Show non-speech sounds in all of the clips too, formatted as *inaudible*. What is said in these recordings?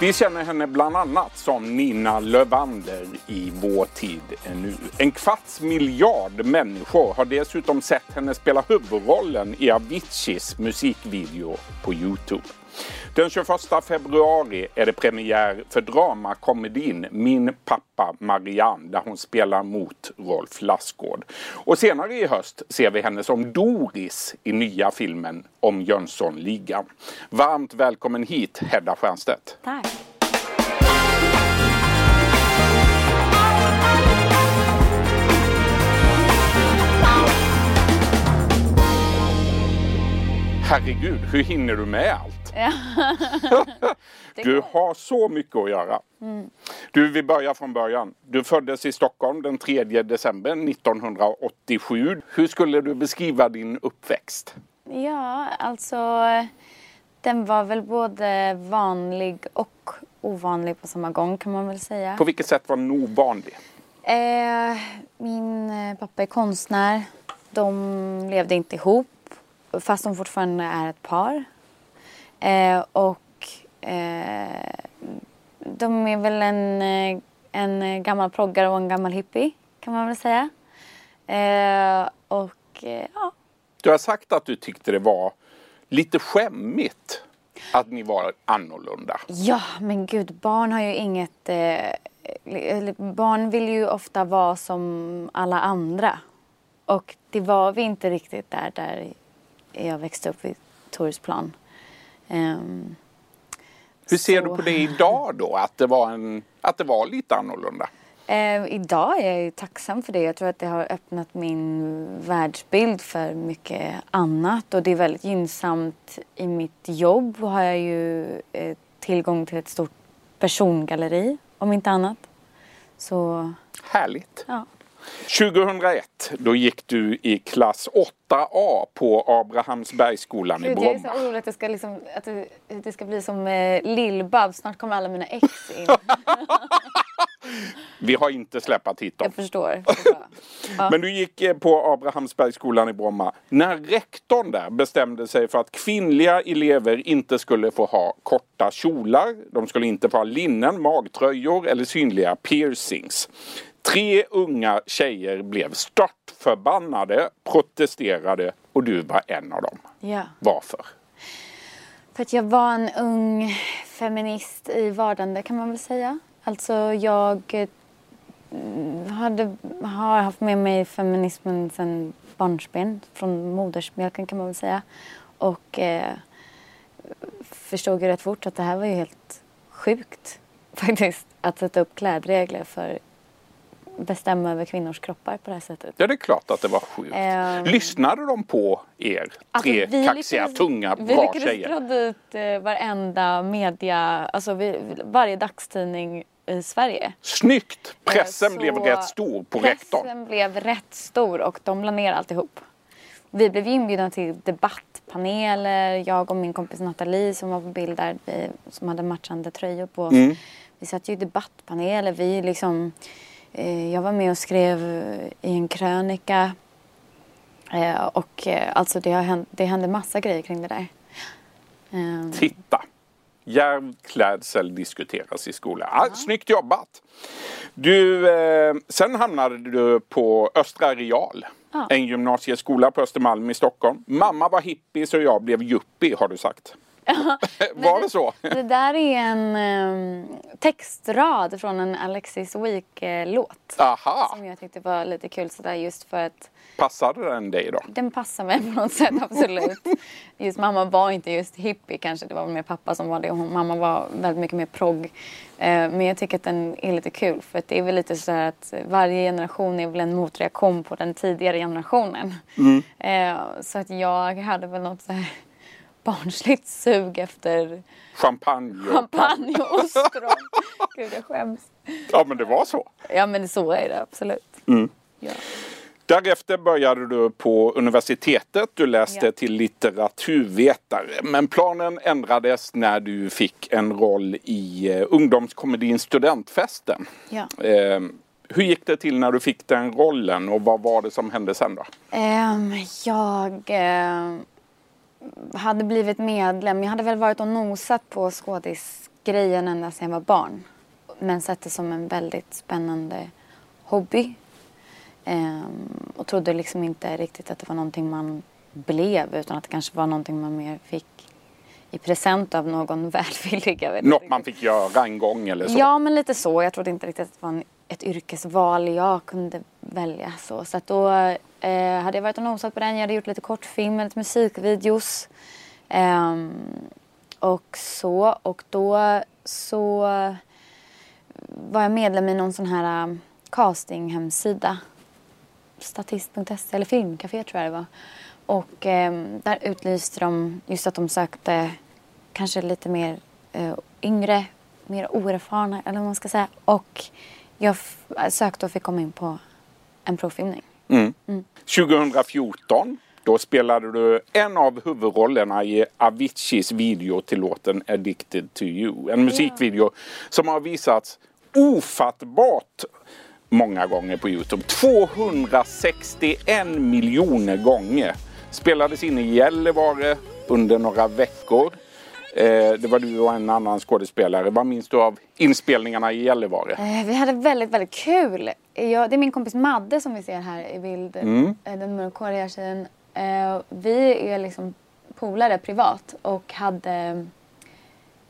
Vi känner henne bland annat som Nina Lövander i Vår tid är nu. En kvarts miljard människor har dessutom sett henne spela huvudrollen i Aviciis musikvideo på Youtube. Den 21 februari är det premiär för dramakomedin Min pappa Marianne där hon spelar mot Rolf Lassgård. Och senare i höst ser vi henne som Doris i nya filmen om Jönssonligan. Varmt välkommen hit Hedda Stiernstedt. Tack. Herregud, hur hinner du med allt? *laughs* du har så mycket att göra. Mm. Du, vi börjar från början. Du föddes i Stockholm den 3 december 1987. Hur skulle du beskriva din uppväxt? Ja, alltså den var väl både vanlig och ovanlig på samma gång kan man väl säga. På vilket sätt var den ovanlig? Eh, min eh, pappa är konstnär. De levde inte ihop fast de fortfarande är ett par. Eh, och eh, de är väl en, eh, en gammal proggare och en gammal hippie kan man väl säga. Eh, och eh, ja. Du har sagt att du tyckte det var lite skämmigt att ni var annorlunda. Ja, men gud, barn har ju inget... Eh, barn vill ju ofta vara som alla andra. Och det var vi inte riktigt där, där jag växte upp vid Torsplan. Um, Hur ser så... du på det idag då? Att det var, en, att det var lite annorlunda? Eh, idag är jag ju tacksam för det. Jag tror att det har öppnat min världsbild för mycket annat och det är väldigt gynnsamt i mitt jobb. har jag ju eh, tillgång till ett stort persongalleri om inte annat. Så... Härligt. Ja. 2001, då gick du i klass 8A på Abrahamsbergsskolan i Bromma. Jag är så orolig att det ska, liksom, att det, ska bli som eh, Lill-Babs. Snart kommer alla mina ex in. *laughs* Vi har inte släpat hit dem. Jag förstår. *laughs* Ja. Men du gick eh, på Abrahamsbergsskolan i Bromma. När rektorn där bestämde sig för att kvinnliga elever inte skulle få ha korta kjolar. De skulle inte få ha linnen, magtröjor eller synliga piercings. Tre unga tjejer blev störtförbannade, protesterade och du var en av dem. Ja. Varför? För att jag var en ung feminist i vardande kan man väl säga. Alltså jag eh, hade, har haft med mig feminismen sedan barnsben, från modersmjölken kan man väl säga. Och eh, förstod ju rätt fort att det här var ju helt sjukt *laughs* faktiskt. Att sätta upp klädregler för bestämma över kvinnors kroppar på det här sättet. Ja, det är klart att det var sjukt. Um, Lyssnade de på er alltså, tre kaxiga, lyckades, tunga, bra tjejer? Vi lyckades dra dit eh, varenda media, alltså vi, varje dagstidning i Sverige. Snyggt! Pressen eh, blev rätt stor på pressen rektorn. Pressen blev rätt stor och de la ner alltihop. Vi blev inbjudna till debattpaneler, jag och min kompis Nathalie som var på bild där, vi, som hade matchande tröjor på oss. Mm. Vi satt ju i debattpaneler, vi liksom Eh, jag var med och skrev i en krönika eh, och eh, alltså det, har hänt, det hände massa grejer kring det där. Ehm. Titta! Djärv klädsel diskuteras i skolan. Ah, ja. Snyggt jobbat! Du, eh, sen hamnade du på Östra Real. Ja. En gymnasieskola på Östermalm i Stockholm. Mamma var hippie så jag blev yuppie har du sagt. *laughs* var det så? Det där är en um, textrad från en Alexis Week-låt. Aha! Som jag tyckte var lite kul sådär just för att Passade den dig då? Den passar mig *laughs* på något sätt, absolut. just mamma var inte just hippie kanske, det var mer pappa som var det. Och mamma var väldigt mycket mer progg. Eh, men jag tycker att den är lite kul för att det är väl lite så att varje generation är väl en motreaktion på den tidigare generationen. Mm. Eh, så att jag hade väl något så här barnsligt sug efter champagne och, champagne och ostron. Gud, jag skäms. Ja, men det var så. Ja, men så är det absolut. Mm. Ja. Därefter började du på universitetet. Du läste ja. till litteraturvetare. Men planen ändrades när du fick en roll i uh, ungdomskomedin Studentfesten. Ja. Uh, hur gick det till när du fick den rollen och vad var det som hände sen då? Um, jag uh hade blivit medlem. Jag hade väl varit och nosat på skådis grejen ända sedan jag var barn. Men sett det som en väldigt spännande hobby. Ehm, och trodde liksom inte riktigt att det var någonting man blev utan att det kanske var någonting man mer fick i present av någon *laughs* välvillig. Jag vet Något inte man fick göra en gång eller så? Ja, men lite så. Jag trodde inte riktigt att det var en, ett yrkesval jag kunde välja. Så, så att då eh, hade jag varit och nosat på den. Jag hade gjort lite kortfilmer, lite musikvideos. Eh, och så. Och då så var jag medlem i någon sån här um, castinghemsida. Statist.se eller Filmcafé tror jag det var. Och eh, där utlyste de just att de sökte kanske lite mer eh, yngre, mer oerfarna eller vad man ska säga. Och jag sökte och fick komma in på en provfilmning. Mm. 2014 då spelade du en av huvudrollerna i Aviciis video till låten Addicted to you. En musikvideo som har visats ofattbart många gånger på Youtube. 261 miljoner gånger. Spelades in i Gällivare under några veckor. Eh, det var du och en annan skådespelare. Vad minns du av inspelningarna i Gällivare? Eh, vi hade väldigt, väldigt kul. Jag, det är min kompis Madde som vi ser här i bild. Mm. Eh, Den mörkhåriga tjejen. Vi är liksom polare privat och hade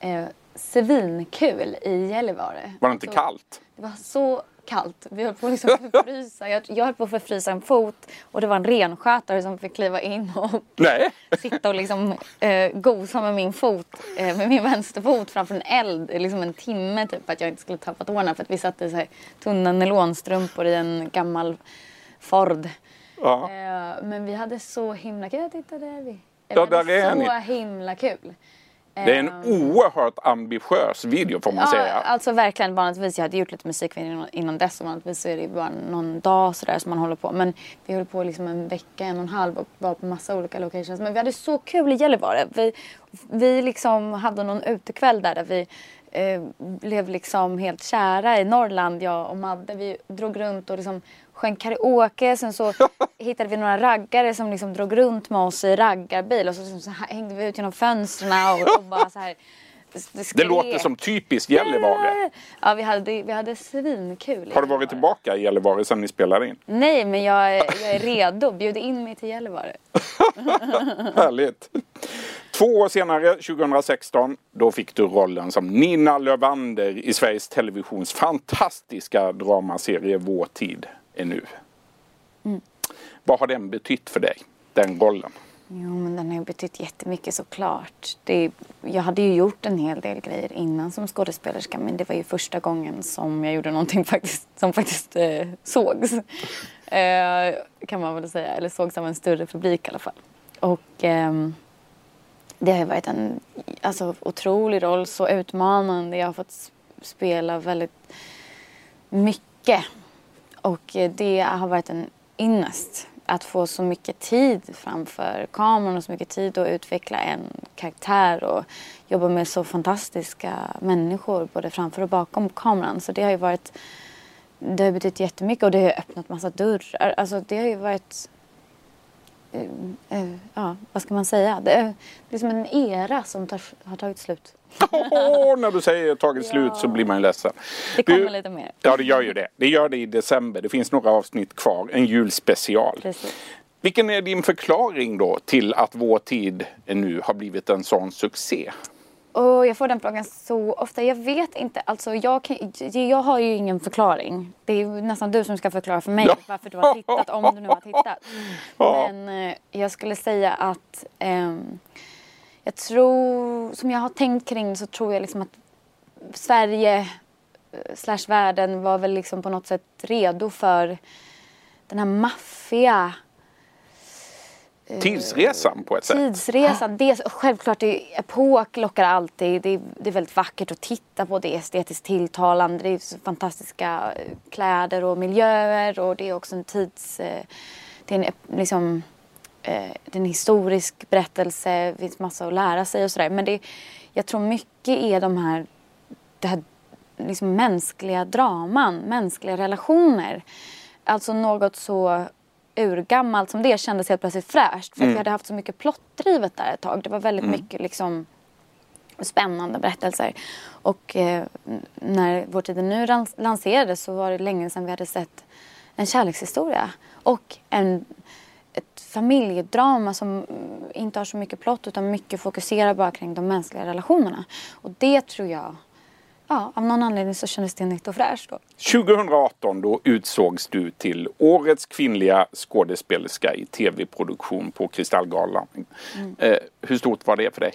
eh, svinkul i Gällivare. Var det inte Så- kallt? Det var så kallt. Vi höll på att liksom förfrysa. Jag, jag höll på att förfrysa en fot och det var en renskötare som fick kliva in och Nej. sitta och liksom eh, gosa med min fot, eh, med min vänsterfot framför en eld liksom en timme typ att jag inte skulle tappa tårna för att vi satt i så här tunna nylonstrumpor i en gammal Ford. Ja. Eh, men vi hade så himla kul. Titta där är vi. Ja, där är så ni. himla kul. Det är en Eh, oerhört ambitiös video får man Ja, säga. alltså verkligen. Vanligtvis, jag hade gjort lite musikvideo innan- dess och vanligtvis så är det bara någon dag sådär som man håller på. Men vi höll på liksom en vecka, en och en halv och var på massa olika locations. Men vi hade så kul i Gällivare. Vi, vi liksom hade någon utekväll där, där vi eh, blev liksom helt kära i Norrland, jag och Madde. Vi drog runt och liksom sjöng karaoke. Sen så *laughs* hittade vi några raggare som liksom drog runt med oss i raggarbil och så, så, så hängde vi ut genom fönstren och, och *laughs* bara så här. Det skrek. låter som typiskt Gällivare. Ja, vi hade, vi hade svinkul. Har du varit tillbaka i Gällivare sedan ni spelade in? Nej, men jag är, *laughs* jag är redo. Bjud in mig till Gällivare. Härligt. Två år senare, 2016, då fick du rollen som Nina Lövander i Sveriges Televisions fantastiska dramaserie Vår tid är nu. Vad har den betytt för dig, den rollen? Jo, men den har ju betytt jättemycket såklart. Det, jag hade ju gjort en hel del grejer innan som skådespelerska men det var ju första gången som jag gjorde någonting *laughs* faktiskt, som faktiskt eh, sågs. Eh, kan man väl säga, eller sågs av en större publik i alla fall. Och ehm, det har ju varit en alltså, otrolig roll, så utmanande. Jag har fått spela väldigt mycket. Och eh, det har varit en ynnest att få så mycket tid framför kameran och så mycket tid att utveckla en karaktär och jobba med så fantastiska människor både framför och bakom kameran. Så det har ju varit, det har betytt jättemycket och det har ju öppnat massa dörrar. Alltså det har ju varit, eh, eh, ja vad ska man säga, det är, det är som en era som tar, har tagit slut. Åh, när du säger tagit slut så blir man ju ledsen. Det kommer Du- lite mer. Ja, det gör ju det. Det gör det i december. Det finns några avsnitt kvar. En julspecial. Precis. Vilken är din förklaring då till att Vår tid nu har blivit en sån succé? Och jag får den frågan så ofta. Jag vet inte. Alltså jag, kan, jag har ju ingen förklaring. Det är nästan du som ska förklara för mig Ja. varför du har tittat, om du nu har tittat. *laughs* Ja. Men eh, jag skulle säga att ehm, jag tror, som jag har tänkt kring så tror jag liksom att Sverige eh, slash världen var väl liksom på något sätt redo för den här maffiga Tidsresan på ett sätt. Tidsresan, det, självklart det, epok lockar alltid. Det, det är väldigt vackert att titta på. Det är estetiskt tilltalande. Det är fantastiska eh, kläder och miljöer och det är också en tids... eh, Det är en, liksom, eh, en historisk berättelse. Det finns massa att lära sig och sådär. Men det, jag tror mycket är de här, det här liksom mänskliga draman, mänskliga relationer. Alltså något så urgammalt som det kändes helt plötsligt fräscht. För att vi hade haft så mycket plottdrivet där ett tag. Det var väldigt mycket liksom spännande berättelser. Och eh, när Vår tid nu lanserades så var det länge sedan vi hade sett en kärlekshistoria. Och en, familjedrama som inte har så mycket plott utan mycket fokuserar bara kring de mänskliga relationerna. Och det tror jag ja, av någon anledning så kändes det nytt och fräscht då. 2018 då utsågs du till Årets kvinnliga skådespelerska i tv-produktion på Kristallgalan. Mm. Eh, hur stort var det för dig?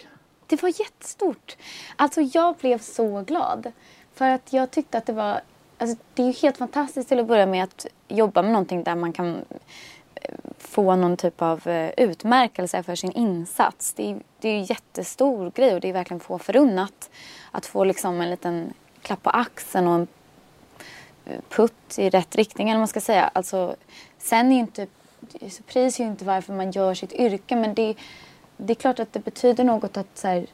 Det var jättestort. Alltså jag blev så glad. För att jag tyckte att det var... Alltså det är ju helt fantastiskt till att börja med att jobba med någonting där man kan få någon typ av eh, utmärkelse för sin insats. Det är, det är en jättestor grej och det är verkligen få förunnat att få liksom en liten klapp på axeln och en eh, putt i rätt riktning eller man ska säga. Alltså, sen är ju inte, pris är ju inte varför man gör sitt yrke men det, det är klart att det betyder något att så här,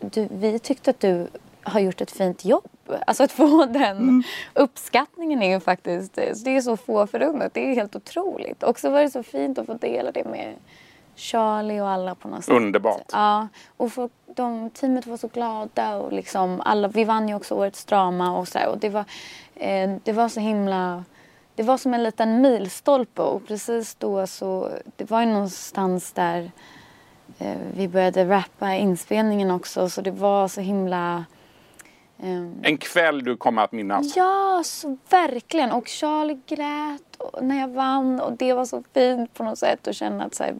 du, vi tyckte att du har gjort ett fint jobb. Alltså att få *laughs* den mm. uppskattningen är ju faktiskt, det är så få förunnat. Det är helt otroligt. Och så var det så fint att få dela det med Charlie och alla på något sätt. Underbart. Ja, och för de, teamet var så glada och liksom alla, vi vann ju också årets drama och så och det var, eh, det var så himla, det var som en liten milstolpe och precis då så, det var ju någonstans där eh, vi började rappa inspelningen också så det var så himla en kväll du kommer att minnas. Ja, så verkligen. Och Charlie grät när jag vann och det var så fint på något sätt att känna att så här,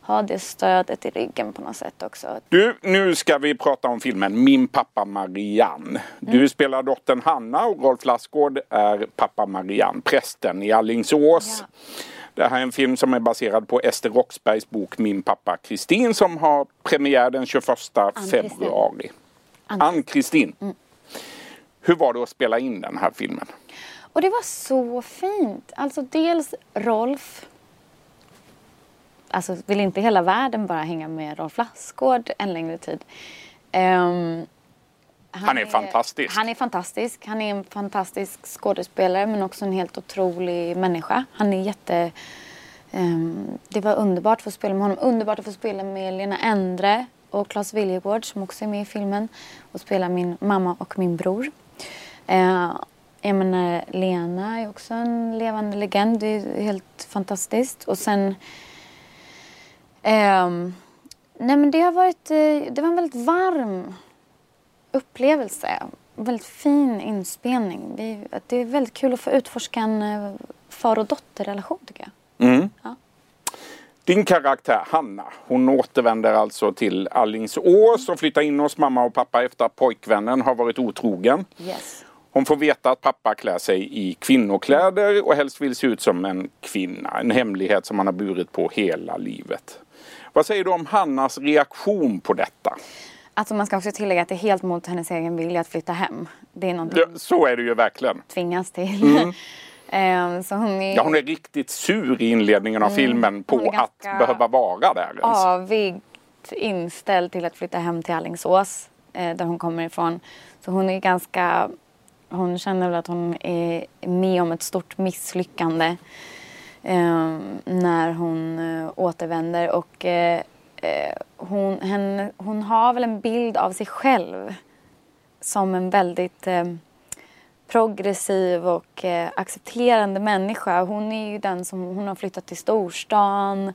ha det stödet i ryggen på något sätt också. Du, nu ska vi prata om filmen Min pappa Marianne. Du mm. spelar dottern Hanna och Rolf Lassgård är pappa Marianne, prästen i Allingsås. Ja. Det här är en film som är baserad på Ester Roxbergs bok Min pappa Kristin som har premiär den 21 februari. Ann-Kristin. Mm. Hur var det att spela in den här filmen? Och det var så fint. Alltså dels Rolf. Alltså vill inte hela världen bara hänga med Rolf Lassgård en längre tid. Um, han, han, är, är fantastisk. Han är fantastisk. Han är en fantastisk skådespelare men också en helt otrolig människa. Han är jätte... Um, det var underbart att få spela med honom. Underbart att få spela med Lena Endre och Claes Viljegård som också är med i filmen och spelar min mamma och min bror. Eh, jag menar, Lena är också en levande legend. Det är helt fantastiskt. Och sen... Eh, nej men det har varit... Eh, det var en väldigt varm upplevelse. En väldigt fin inspelning. Vi, det är väldigt kul att få utforska en eh, far och dotterrelation tycker jag. Mm. Ja. Din karaktär Hanna, hon återvänder alltså till Allingsås och flyttar in hos mamma och pappa efter att pojkvännen har varit otrogen. Yes. Hon får veta att pappa klär sig i kvinnokläder och helst vill se ut som en kvinna. En hemlighet som han har burit på hela livet. Vad säger du om Hannas reaktion på detta? Alltså man ska också tillägga att det är helt mot hennes egen vilja att flytta hem. Det är någonting ja, så är det ju verkligen. Tvingas till. Mm. *laughs* Ehm, så hon är... Ja, hon är riktigt sur i inledningen av mm. filmen på att behöva vara där. Ens. Avigt inställd till att flytta hem till Allingsås eh, där hon kommer ifrån. Så hon är ganska hon känner väl att hon är med om ett stort misslyckande eh, när hon eh, återvänder. Och eh, eh hon, henne, hon har väl en bild av sig själv som en väldigt eh, progressiv och eh, accepterande människa. Hon är ju den som hon har flyttat till storstan.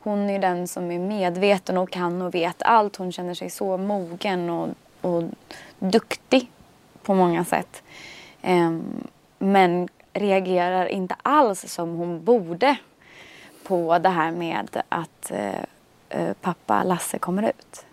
Hon är den som är medveten och kan och vet allt. Hon känner sig så mogen och, och duktig på många sätt. Um, men reagerar inte alls som hon borde på det här med att uh, pappa Lasse kommer ut.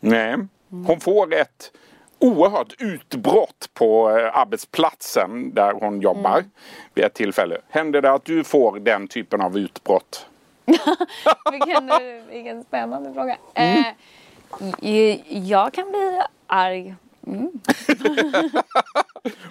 Nej, hon får ett oerhört utbrott på arbetsplatsen där hon jobbar mm. vid ett tillfälle. Händer det att du får den typen av utbrott? *laughs* vilken, vilken spännande fråga. Mm. Eh, jag kan bli arg Mm. *laughs*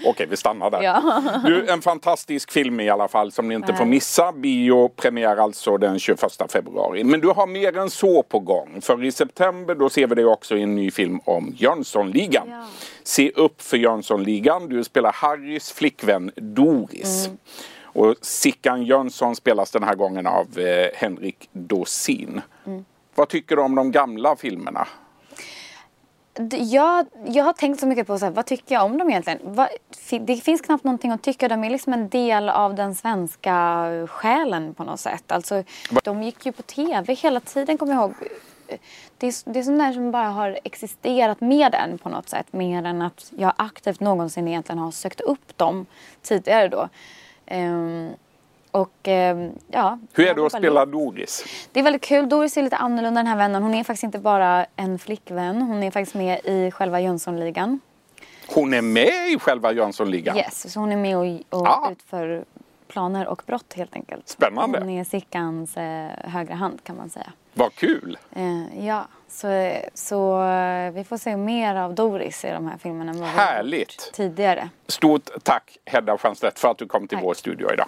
Okej, vi stannar där. Ja. Du, en fantastisk film i alla fall som ni inte Nej. får missa. Biopremiär alltså den 21 februari. Men du har mer än så på gång. För i september då ser vi dig också i en ny film om Jönssonligan. Ja. Se upp för Jönssonligan. Du spelar Harrys flickvän Doris. Mm. Och Sickan Jönsson spelas den här gången av eh, Henrik Dorsin. Mm. Vad tycker du om de gamla filmerna? Jag, jag har tänkt så mycket på så här, vad tycker jag om dem egentligen. Vad, det finns knappt någonting att tycka. De är liksom en del av den svenska själen på något sätt. Alltså, de gick ju på tv hela tiden, kommer jag ihåg. Det är, det är sånt där som bara har existerat med en på något sätt. Mer än att jag aktivt någonsin egentligen har sökt upp dem tidigare då. Ehm, och ehm, ja. Hur är det att spela Doris? det är väldigt kul. Doris är lite annorlunda den här vännen. Hon är faktiskt inte bara en flickvän. Hon är faktiskt med i själva Jönssonligan. Hon är med i själva Jönssonligan. Yes, så hon är med och, och Ah. utför planer och brott helt enkelt. Spännande. Hon är Sickans eh, högra hand kan man säga. Vad kul! Eh, ja, så, så eh, vi får se mer av Doris i de här filmerna än vad vi har Härligt. gjort tidigare. Stort tack Hedda Stiernstedt för att du kom till Tack. vår studio idag.